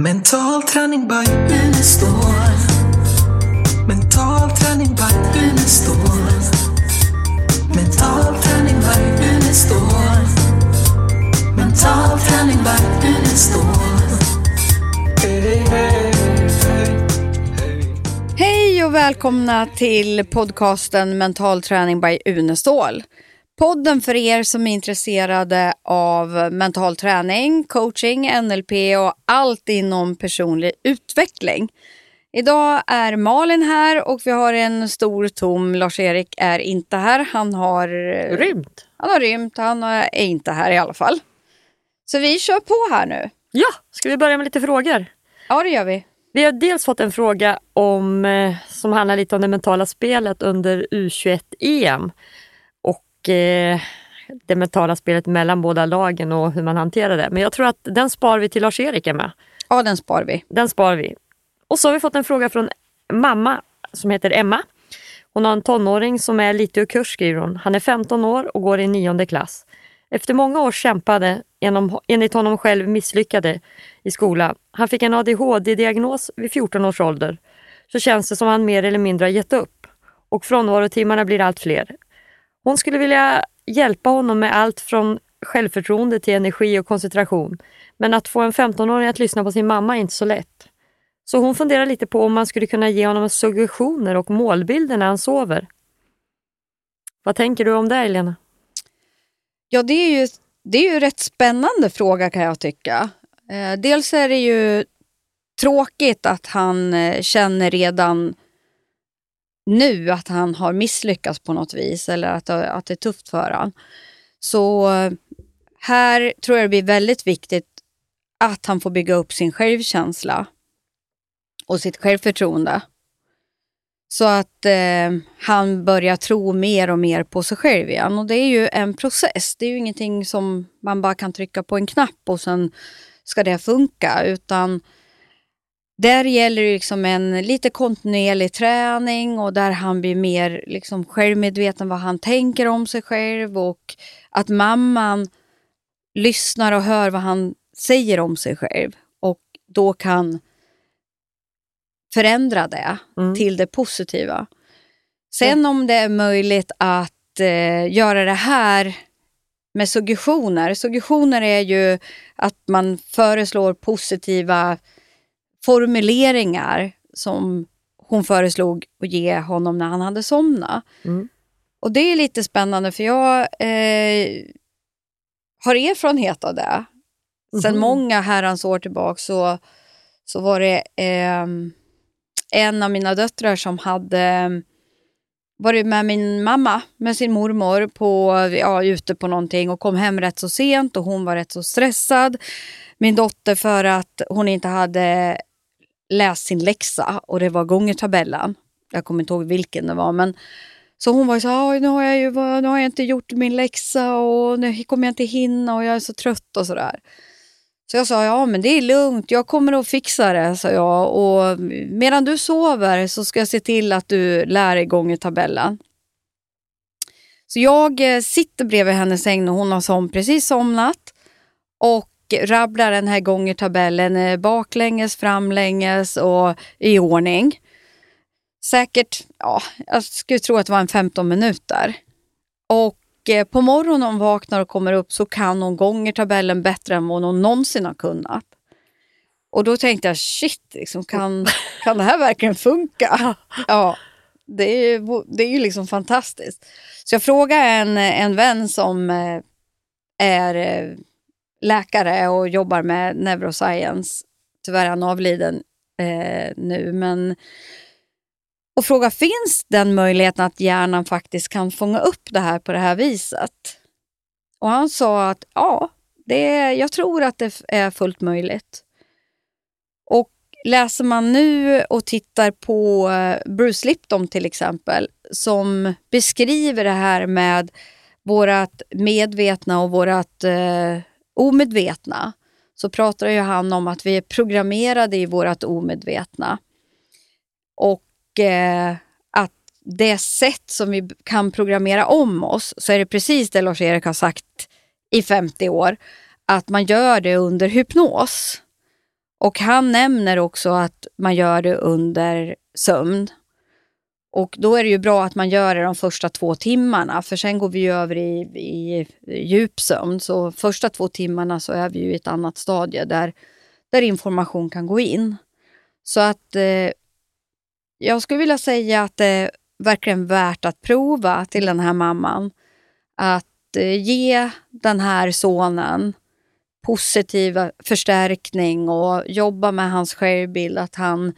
Mental träning by Unestål. Mental träning by Unestål. Mental träning by Unestål. Mental träning by Unestål. Hey, hey, hey. Hej och välkomna till podcasten Mental träning by Unestål. Podden för er som är intresserade av mental träning, coaching, NLP och allt inom personlig utveckling. Idag är Malin här och vi har en stor tom. Lars-Erik är inte här. Han har Rymt. Han har rymt. Han är inte här i alla fall. Så vi kör på här nu. Ja, ska vi börja med lite frågor? Ja, det gör vi. Vi har dels fått en fråga om, eh, som handlar lite om det mentala spelet under U21-EM och eh, det mentala spelet mellan båda lagen och hur man hanterar det. Men jag tror att den spar vi till Lars-Erik med. Ja, den spar vi. Den spar vi. Och så har vi fått en fråga från mamma som heter Emma. Hon har en tonåring som är lite ur kurs skriver hon. Han är 15 år och går i nionde klass. Efter många års kämpade, genom, enligt honom själv misslyckade i skolan. Han fick en ADHD-diagnos vid 14 års ålder. Så känns det som han mer eller mindre har gett upp. Och frånvarotimmarna blir allt fler. Hon skulle vilja hjälpa honom med allt från självförtroende till energi och koncentration. Men att få en 15-åring att lyssna på sin mamma är inte så lätt. Så hon funderar lite på om man skulle kunna ge honom suggestioner och målbilder när han sover. Vad tänker du om det, Elena? Ja, det är ju, det är ju rätt spännande fråga kan jag tycka. Eh, dels är det ju tråkigt att han eh, känner redan nu att han har misslyckats på något vis eller att, att det är tufft för honom. Så här tror jag det blir väldigt viktigt att han får bygga upp sin självkänsla och sitt självförtroende. Så att eh, han börjar tro mer och mer på sig själv igen. Och det är ju en process. Det är ju ingenting som man bara kan trycka på en knapp och sen ska det funka. Utan där gäller det liksom en lite kontinuerlig träning och där han blir mer liksom självmedveten vad han tänker om sig själv och att mamman lyssnar och hör vad han säger om sig själv och då kan förändra det Mm. till det positiva. Sen om det är möjligt att eh, göra det här med suggestioner. Suggestioner är ju att man föreslår positiva formuleringar som hon föreslog att ge honom när han hade somnat. Mm. Och det är lite spännande för jag eh, har erfarenhet av det. Sen Mhm. många herrans år tillbaka så, så var det ehm, en av mina döttrar som hade ehm, varit med min mamma, med sin mormor, på, ja, ute på någonting och kom hem rätt så sent och hon var rätt så stressad. Min dotter för att hon inte hade läst sin läxa och det var gångertabellen. Jag kommer inte ihåg vilken det var men så hon var ju så här, nu har jag ju nu har jag inte gjort min läxa och nu kommer jag inte hinna och jag är så trött och sådär. Så jag sa, ja men det är lugnt, jag kommer att fixa det, sa jag. Och medan du sover så ska jag se till att du lär dig gångertabellen. Så jag eh, sitter bredvid hennes säng och hon har som precis somnat och rabblar den här gångertabellen eh, baklänges, framlänges och i ordning. Säkert, ja, jag skulle tro att det var en 15 minuter. Och eh, på morgonen hon vaknar och kommer upp så kan hon gångertabellen bättre än vad hon någonsin har kunnat. Och då tänkte jag, shit, liksom, kan, kan det här verkligen funka? Ja, det är, ju- det är ju liksom fantastiskt. Så jag frågade en, en vän som eh, är läkare och jobbar med neuroscience. Tyvärr är han avliden eh, nu, men och fråga finns den möjligheten att hjärnan faktiskt kan fånga upp det här på det här viset? Och han sa att ja, det är, jag tror att det är fullt möjligt. Och läser man nu och tittar på eh, Bruce Lipton till exempel som beskriver det här med vårt medvetna och vårat eh, omedvetna så pratar ju han om att vi är programmerade i vårt omedvetna. Och eh, att det sätt som vi kan programmera om oss, så är det precis det Lars-Erik har sagt i 50 år, att man gör det under hypnos. Och han nämner också att man gör det under sömn. Och då är det ju bra att man gör det de första två timmarna, för sen går vi ju över i, i djupsömn. Så första två timmarna så är vi ju i ett annat stadie där, där information kan gå in. Så att eh, jag skulle vilja säga att det är verkligen värt att prova till den här mamman. Att eh, ge den här sonen positiv förstärkning och jobba med hans självbild. Att han,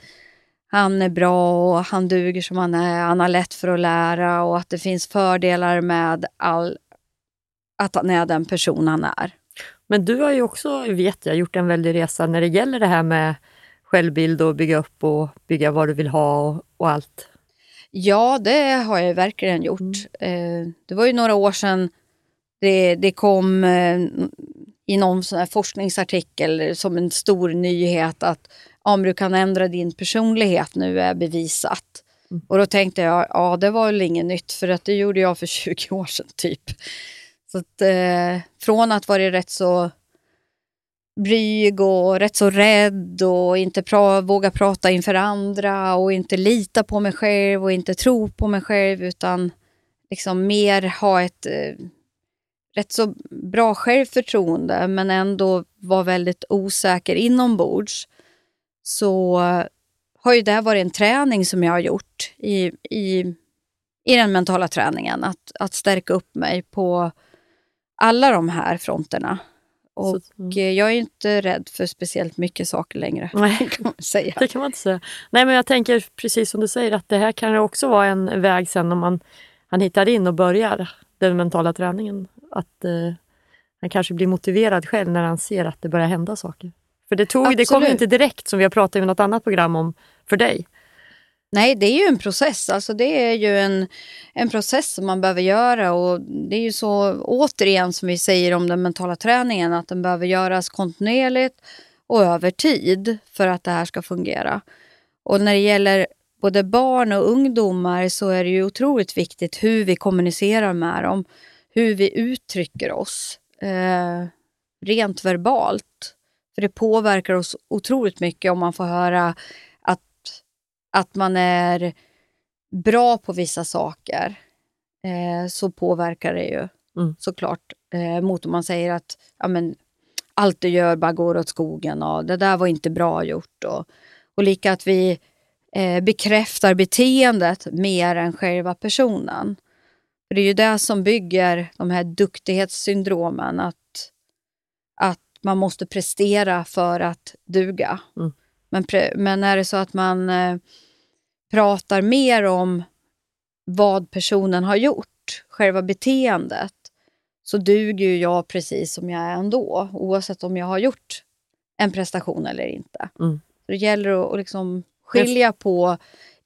han är bra och han duger som han är. Han har lätt för att lära och att det finns fördelar med all, att han är den person han är. Men du har ju också, vet jag, gjort en väldig resa när det gäller det här med självbild och bygga upp och bygga vad du vill ha och, och allt. Ja, det har jag verkligen gjort. Mm. Eh, det var ju några år sedan det, det kom eh, i någon sån forskningsartikel som en stor nyhet att om du kan ändra din personlighet nu är bevisat. Mm. Och då tänkte jag, ja det var väl inget nytt för att det gjorde jag för 20 år sedan typ. Så att, eh, från att vara rätt så blyg och rätt så rädd och inte pra våga prata inför andra och inte lita på mig själv och inte tro på mig själv utan liksom mer ha ett eh, rätt så bra självförtroende men ändå vara väldigt osäker inombords så har ju det varit en träning som jag har gjort i, i, i den mentala träningen. Att, att stärka upp mig på alla de här fronterna. Och mm. jag är inte rädd för speciellt mycket saker längre. Nej, kan man säga. det kan man inte säga. Nej, men jag tänker precis som du säger att det här kan också vara en väg sen om man, man hittar in och börjar den mentala träningen. Att eh, han kanske blir motiverad själv när han ser att det börjar hända saker. För det, tog, det kom inte direkt som vi har pratat i något annat program om för dig. Nej, det är ju en process. Alltså det är ju en, en process som man behöver göra och det är ju så återigen som vi säger om den mentala träningen att den behöver göras kontinuerligt och över tid för att det här ska fungera. Och när det gäller både barn och ungdomar så är det ju otroligt viktigt hur vi kommunicerar med dem, hur vi uttrycker oss eh, rent verbalt. För det påverkar oss otroligt mycket om man får höra att man är bra på vissa saker eh, så påverkar det ju mm. såklart. Eh, mot om man säger att ja, men, allt du gör bara går åt skogen och det där var inte bra gjort. Och, och lika att vi eh, bekräftar beteendet mer än själva personen. För Det är ju det som bygger de här duktighetssyndromen. Att, att man måste prestera för att duga. Mm. Men, men är det så att man eh, pratar mer om vad personen har gjort, själva beteendet, så duger ju jag precis som jag är ändå, oavsett om jag har gjort en prestation eller inte. Mm. Det gäller att, att liksom skilja på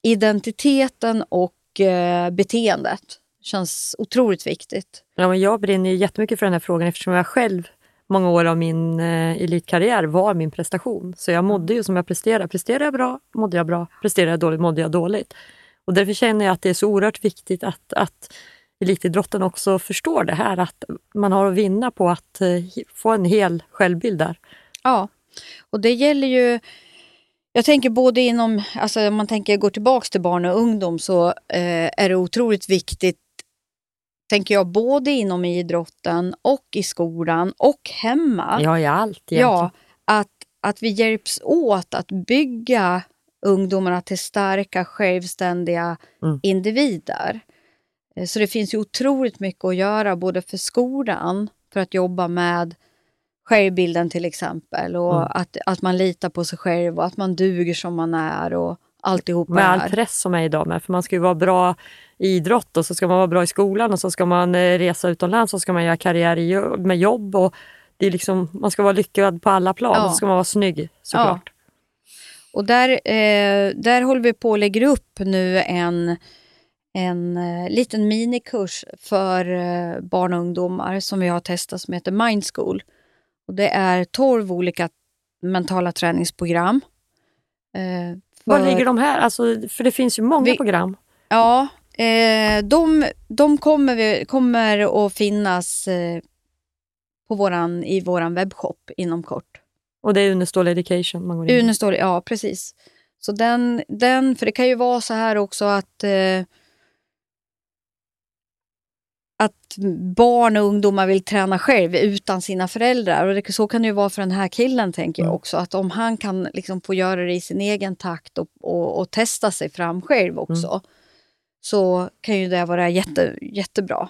identiteten och eh, beteendet. Det känns otroligt viktigt. Ja, men jag brinner jättemycket för den här frågan eftersom jag själv många år av min eh, elitkarriär var min prestation. Så jag mådde ju som jag presterade. Presterade jag bra, mådde jag bra. Presterade jag dåligt, mådde jag dåligt. Och därför känner jag att det är så oerhört viktigt att, att elitidrotten också förstår det här, att man har att vinna på att eh, få en hel självbild där. Ja, och det gäller ju jag tänker både inom, alltså om man tänker går tillbaks till barn och ungdom så eh, är det otroligt viktigt tänker jag, både inom idrotten och i skolan och hemma. Ja, i allt egentligen. Ja, att, att vi hjälps åt att bygga ungdomarna till starka, självständiga mm. individer. Eh, så det finns ju otroligt mycket att göra både för skolan, för att jobba med självbilden till exempel och mm. att, att man litar på sig själv och att man duger som man är och alltihopa Med all press som är idag med, för man ska ju vara bra i idrott och så ska man vara bra i skolan och så ska man eh, resa utomlands och så ska man göra karriär med jobb. Och det är liksom, man ska vara lyckad på alla plan ja. och så ska man vara snygg såklart. Ja. Och där, eh, där håller vi på att lägga upp nu en, en eh, liten minikurs för eh, barn och ungdomar som vi har testat som heter Mind School. Och det är 12 olika mentala träningsprogram. Eh, Var ligger de här? Alltså, för det finns ju många vi, program. Ja, Eh, de de kommer, vi, kommer att finnas eh, på våran, i vår webbshop inom kort. Och det är Unestål Education man går in i? Unestål, ja precis. Så den, den, för det kan ju vara så här också att eh, att barn och ungdomar vill träna själv utan sina föräldrar. Och det, så kan det ju vara för den här killen tänker jag Mm. också. Att om han kan liksom få göra det i sin egen takt och, och, och testa sig fram själv också. Så kan ju det vara jätte, jättebra. Och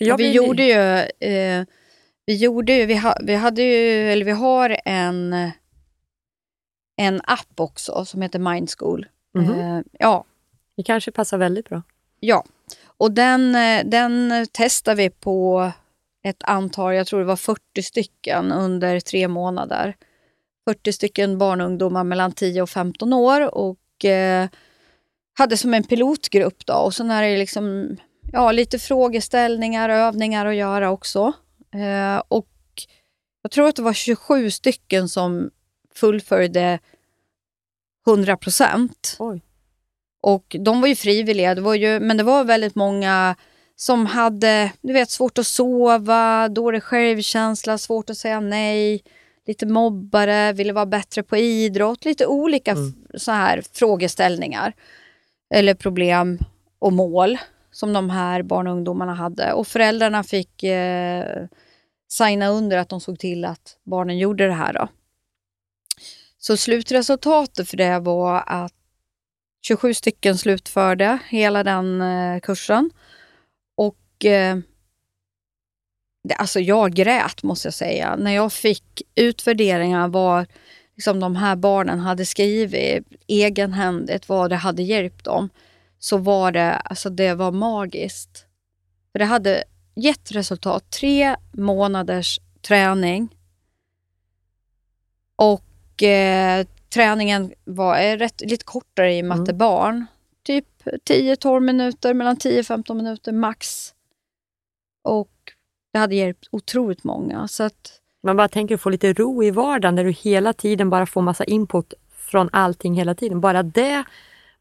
vi blir- gjorde ju, eh, vi gjorde ju, vi, ha, vi hade ju, eller vi har en, en app också som heter Mindschool. Mhm. Eh, ja, Det kanske passar väldigt bra ja. Och den, eh, den testar vi på ett antal, jag tror det var 40 stycken under tre månader. 40 stycken barn och ungdomar mellan 10 och 15 år och eh, hade som en pilotgrupp då och sen är det liksom ja, lite frågeställningar, övningar att göra också. Eh, och jag tror att det var 27 stycken som fullföljde 100 procent. Och de var ju frivilliga, det var ju, men det var väldigt många som hade du vet, svårt att sova, dålig självkänsla, svårt att säga nej, lite mobbare, ville vara bättre på idrott, lite olika Mm. så här frågeställningar eller problem och mål som de här barn och ungdomarna hade. Och föräldrarna fick eh, signa under att de såg till att barnen gjorde det här. Då. Så slutresultatet för det var att 27 stycken slutförde hela den eh, kursen. Och eh, det, alltså jag grät måste jag säga. När jag fick utvärderingar vad liksom, de här barnen hade skrivit egenhändigt, vad det hade hjälpt dem, så var det, alltså det var magiskt. För det hade gett resultat. Tre månaders träning. Och eh, träningen var rätt, lite kortare i matte Mm. barn. Typ 10-12 minuter, mellan 10-15 minuter max. Och det hade hjälpt otroligt många. Så att, Man bara tänker att få lite ro i vardagen där du hela tiden bara får massa input från allting hela tiden. Bara det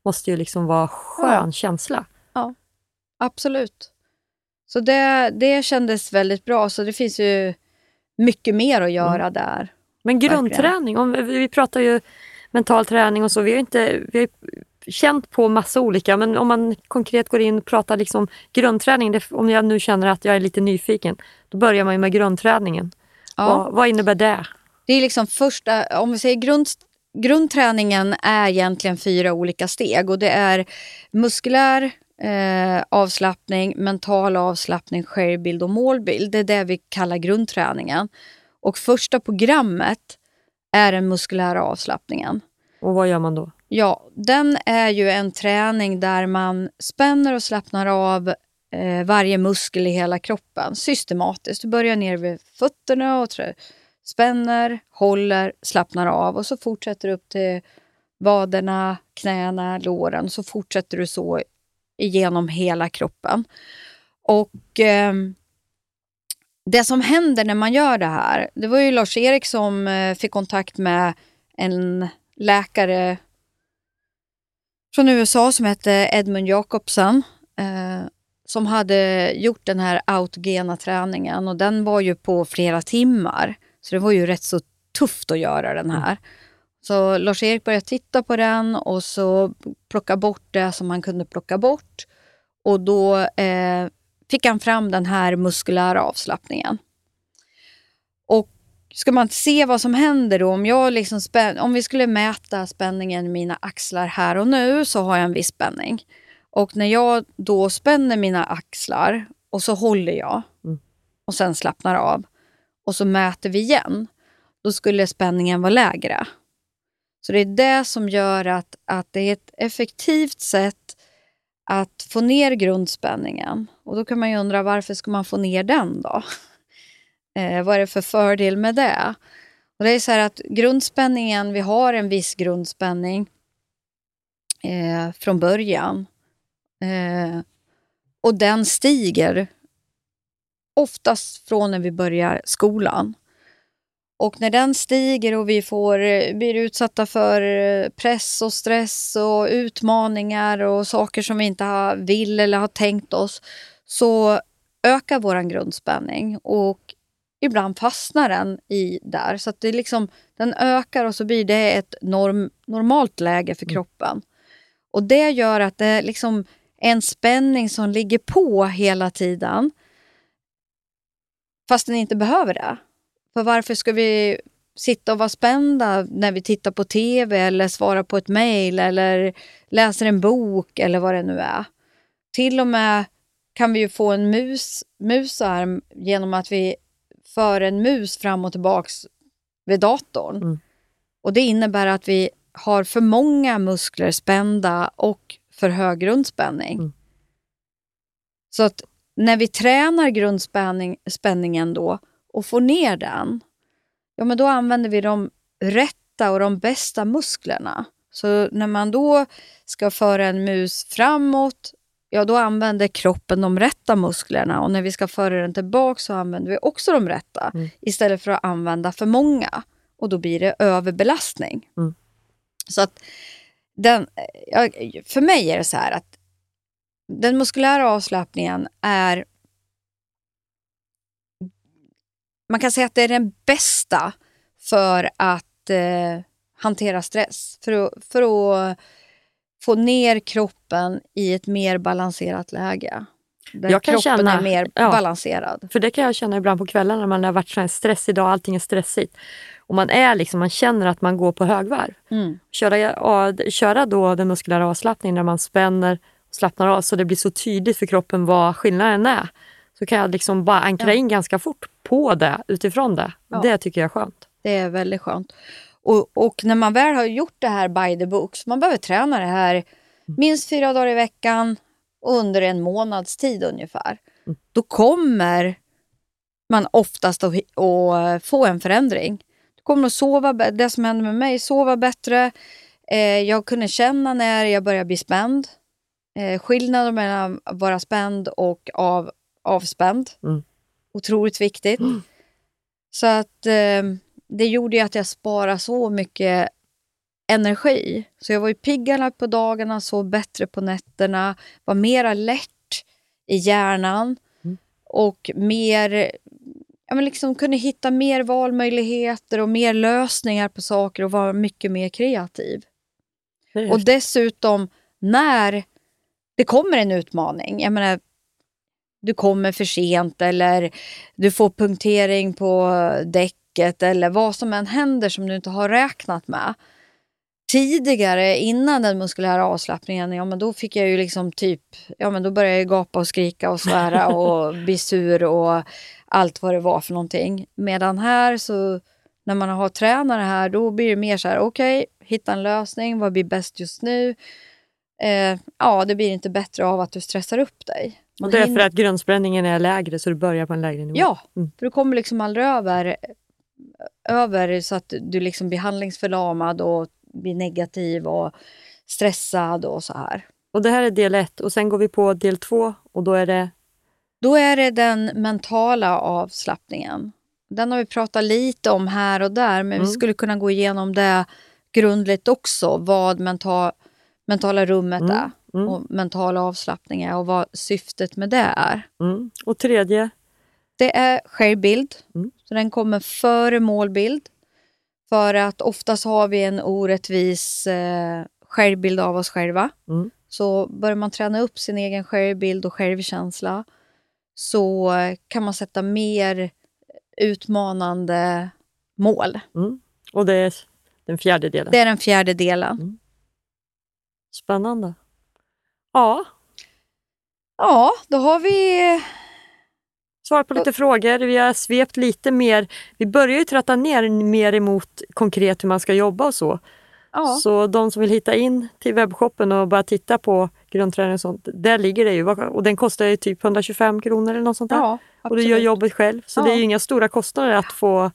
måste ju liksom vara skön Ja. känsla. absolut. Så det, det kändes väldigt bra. Så det finns ju mycket mer att göra där. Men grundträning, om, vi pratar ju mental träning och så. Vi har, inte, vi har känt på massa olika, men om man konkret går in och pratar liksom grundträning, det, om jag nu känner att jag är lite nyfiken, då börjar man ju med grundträningen. Ja. Vad, vad innebär det? Det är liksom första, om vi säger grund, grundträningen är egentligen fyra olika steg och det är muskulär eh, avslappning, mental avslappning, självbild och målbild. Det är det vi kallar grundträningen. Och första programmet är den muskulära avslappningen. Och vad gör man då? Ja, den är ju en träning där man spänner och slappnar av eh, varje muskel i hela kroppen systematiskt. Du börjar ner vid fötterna och trä, spänner, håller, slappnar av och så fortsätter du upp till vaderna, knäna, låren. Så fortsätter du så igenom hela kroppen. Och ehm, det som händer när man gör det här, det var ju Lars-Erik som eh, fick kontakt med en läkare från USA som hette Edmund Jacobsen eh, som hade gjort den här autogena träningen och den var ju på flera timmar. Så det var ju rätt så tufft att göra den här. Så Lars-Erik började titta på den och så plocka bort det som han kunde plocka bort. Och då eh, fick han fram den här muskulära avslappningen. Och ska man se vad som händer då, om, jag liksom spän- om vi skulle mäta spänningen i mina axlar här och nu så har jag en viss spänning. Och när jag då spänner mina axlar och så håller jag Mm. och sen slappnar av och så mäter vi igen, då skulle spänningen vara lägre. Så det är det som gör att, att det är ett effektivt sätt att få ner grundspänningen. Och då kan man ju undra varför ska man få ner den då? Eh, vad är det för fördel med det? Och det är så här att grundspänningen, vi har en viss grundspänning eh, från början. Eh, och den stiger oftast från när vi börjar skolan. Och när den stiger och vi får, eh, blir utsatta för eh, press och stress och utmaningar och saker som vi inte vill eller har tänkt oss, så ökar vår grundspänning. Och ibland fastnar den i där. Så det liksom, den ökar och så blir det ett norm, normalt läge för kroppen. Och det gör att det är liksom en spänning som ligger på hela tiden. Fast den inte behöver det. För varför ska vi sitta och vara spända när vi tittar på TV eller svarar på ett mejl eller läser en bok eller vad det nu är. Till och med kan vi ju få en mus, musarm genom att vi för en mus fram och tillbaks vid datorn. Mm. Och Det innebär att vi har för många muskler spända och för hög grundspänning. Mm. Så att när vi tränar grundspänningen då och får ner den, ja men då använder vi de rätta och de bästa musklerna. Så när man då ska föra en mus framåt, ja då använder kroppen de rätta musklerna och när vi ska föra den tillbaka så använder vi också de rätta Mm. istället för att använda för många. Och då blir det överbelastning. Mm. Så att den, för mig är det så här att den muskulära avslappningen är man kan säga att det är den bästa för att eh, hantera stress. För att, för att få ner kroppen i ett mer balanserat läge. Där Jag kan kroppen känna- är mer ja. balanserad. För det kan jag känna ibland på kvällen när man har varit så här stressig idag, allting är stressigt. Och man är liksom, man känner att man går på högvarv. Mm. Köra, köra då den muskulära avslappningen när man spänner och slappnar av så det blir så tydligt för kroppen vad skillnaden är. Så kan jag liksom bara ankra in ganska fort på det utifrån det. Ja. Det tycker jag är skönt. Det är väldigt skönt. Och, och när man väl har gjort det här by the books, man behöver träna det här minst fyra dagar i veckan under en månads tid ungefär. Då kommer man oftast att, att få en förändring. Du kommer att sova, det som hände med mig, sova bättre. Eh, jag kunde känna när jag började bli spänd. Eh, skillnaden mellan att vara spänd och av, avspänd. Mm. Otroligt viktigt. Så att eh, det gjorde ju att jag sparade så mycket energi. Så jag var ju piggare på dagarna, sov bättre på nätterna, var mera lätt i hjärnan Mm. och mer, ja, men liksom kunde hitta mer valmöjligheter och mer lösningar på saker och vara mycket mer kreativ. Är- Och dessutom när det kommer en utmaning, jag menar, du kommer för sent eller du får punktering på däcket eller vad som än händer som du inte har räknat med. Tidigare, innan den muskulära avslappningen, ja men då fick jag ju liksom typ, ja men då började jag gapa och skrika och svära och bli sur och allt vad det var för någonting. Medan här så, när man har tränare här, då blir det mer så här, okej, hitta en lösning, vad blir bäst just nu? Eh, ja, det blir inte bättre av att du stressar upp dig. Och det är för att grundspänningen är lägre så du börjar på en lägre nivå. Ja, Mm. för du kommer liksom aldrig över, över så att du liksom blir handlingsförlamad och blir negativ och stressad och så här. Och det här är del ett och sen går vi på del två och då är det Då är det den mentala avslappningen. Den har vi pratat lite om här och där, men vi Mm. skulle kunna gå igenom det grundligt också, vad mental, mentala rummet Mm, är mm. och mental avslappning är och vad syftet med det är. mm. och tredje. Det är självbild, Mm. så den kommer före målbild. För att oftast har vi en orättvis eh, självbild av oss själva. Mm. Så börjar man träna upp sin egen självbild och självkänsla så kan man sätta mer utmanande mål. Mm. Och det är den fjärde delen. Det är den fjärde delen. Spännande. Ja, Ja, då har vi... svar på lite frågor. Vi har svept lite mer. Vi börjar ju tratta ner mer emot konkret hur man ska jobba och så. Ja, Så de som vill hitta in till webbshoppen och bara titta på grundträning och sånt, där ligger det ju. Och den kostar ju typ 125 kronor eller något sånt där. ja och du gör jobbet själv. Så Ja. det är ju inga stora kostnader att få,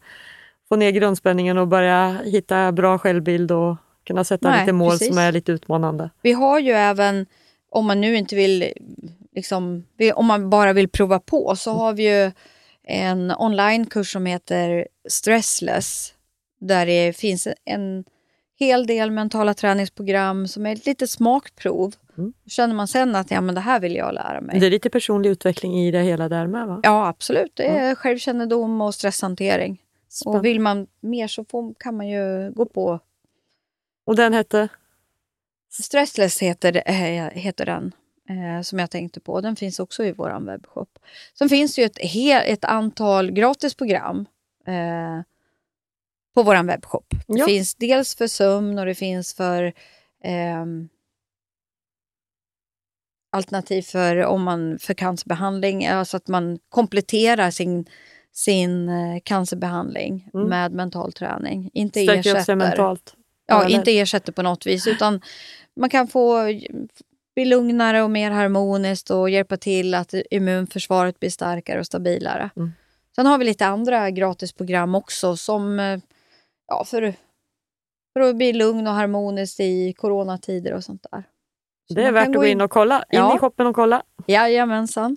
få ner grundspänningen och börja hitta bra självbild och kunna sätta Nej, lite mål precis. som är lite utmanande. Vi har ju även, om man nu inte vill, liksom, om man bara vill prova på, så har vi ju en onlinekurs som heter Stressless. Där det finns en hel del mentala träningsprogram som är ett litet smakprov Mm. Känner man sen att ja, men det här vill jag lära mig. Det är lite personlig utveckling i det hela där med va? Ja, absolut. Det är självkännedom och stresshantering. Spännande. Och vill man mer så får, kan man ju gå på Och den hette? Stressless heter, det- eh, heter den eh, som jag tänkte på. Den finns också i vår webbshop. Sen finns det ju ett, ett antal gratisprogram eh, på vår webbshop. Det Ja. finns dels för sömn och det finns för ehm, alternativ för, om man, för cancerbehandling, alltså att man kompletterar sin, sin eh, cancerbehandling Mm. med mental träning. Inte Stärker ersätter. mentalt. Ja, inte ersätter på något vis, utan man kan få bli lugnare och mer harmoniskt och hjälpa till att immunförsvaret blir starkare och stabilare. Mm. Sen har vi lite andra gratisprogram också som eh, ja, för, för att bli lugn och harmonisk i coronatider och sånt där. Så Det är värt att gå in och kolla. In Ja. i shoppen och kolla. Jajamensan.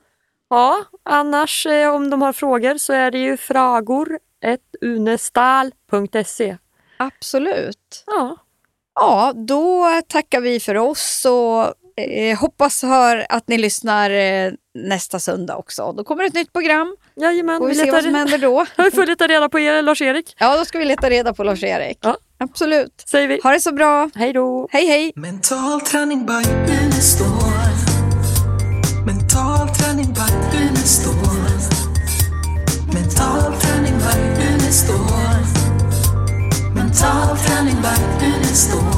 Ja, annars eh, om de har frågor så är det ju fragor.unestal.se. Absolut. Ja, Ja, då tackar vi för oss och eh, hoppas hör att ni lyssnar eh, nästa söndag också. Då kommer ett nytt program. Jajamän, och vi, vi letar... vad som händer då. vi får leta reda på er, Lars-Erik. Ja, då ska vi leta reda på Lars-Erik. Ja. Absolut. Säger vi. Ha det så bra. Hej då. Hej, hej. Mental träning by Unestål. Mental träning by Unestål. Mental träning by Unestål. Mental träning by estoy.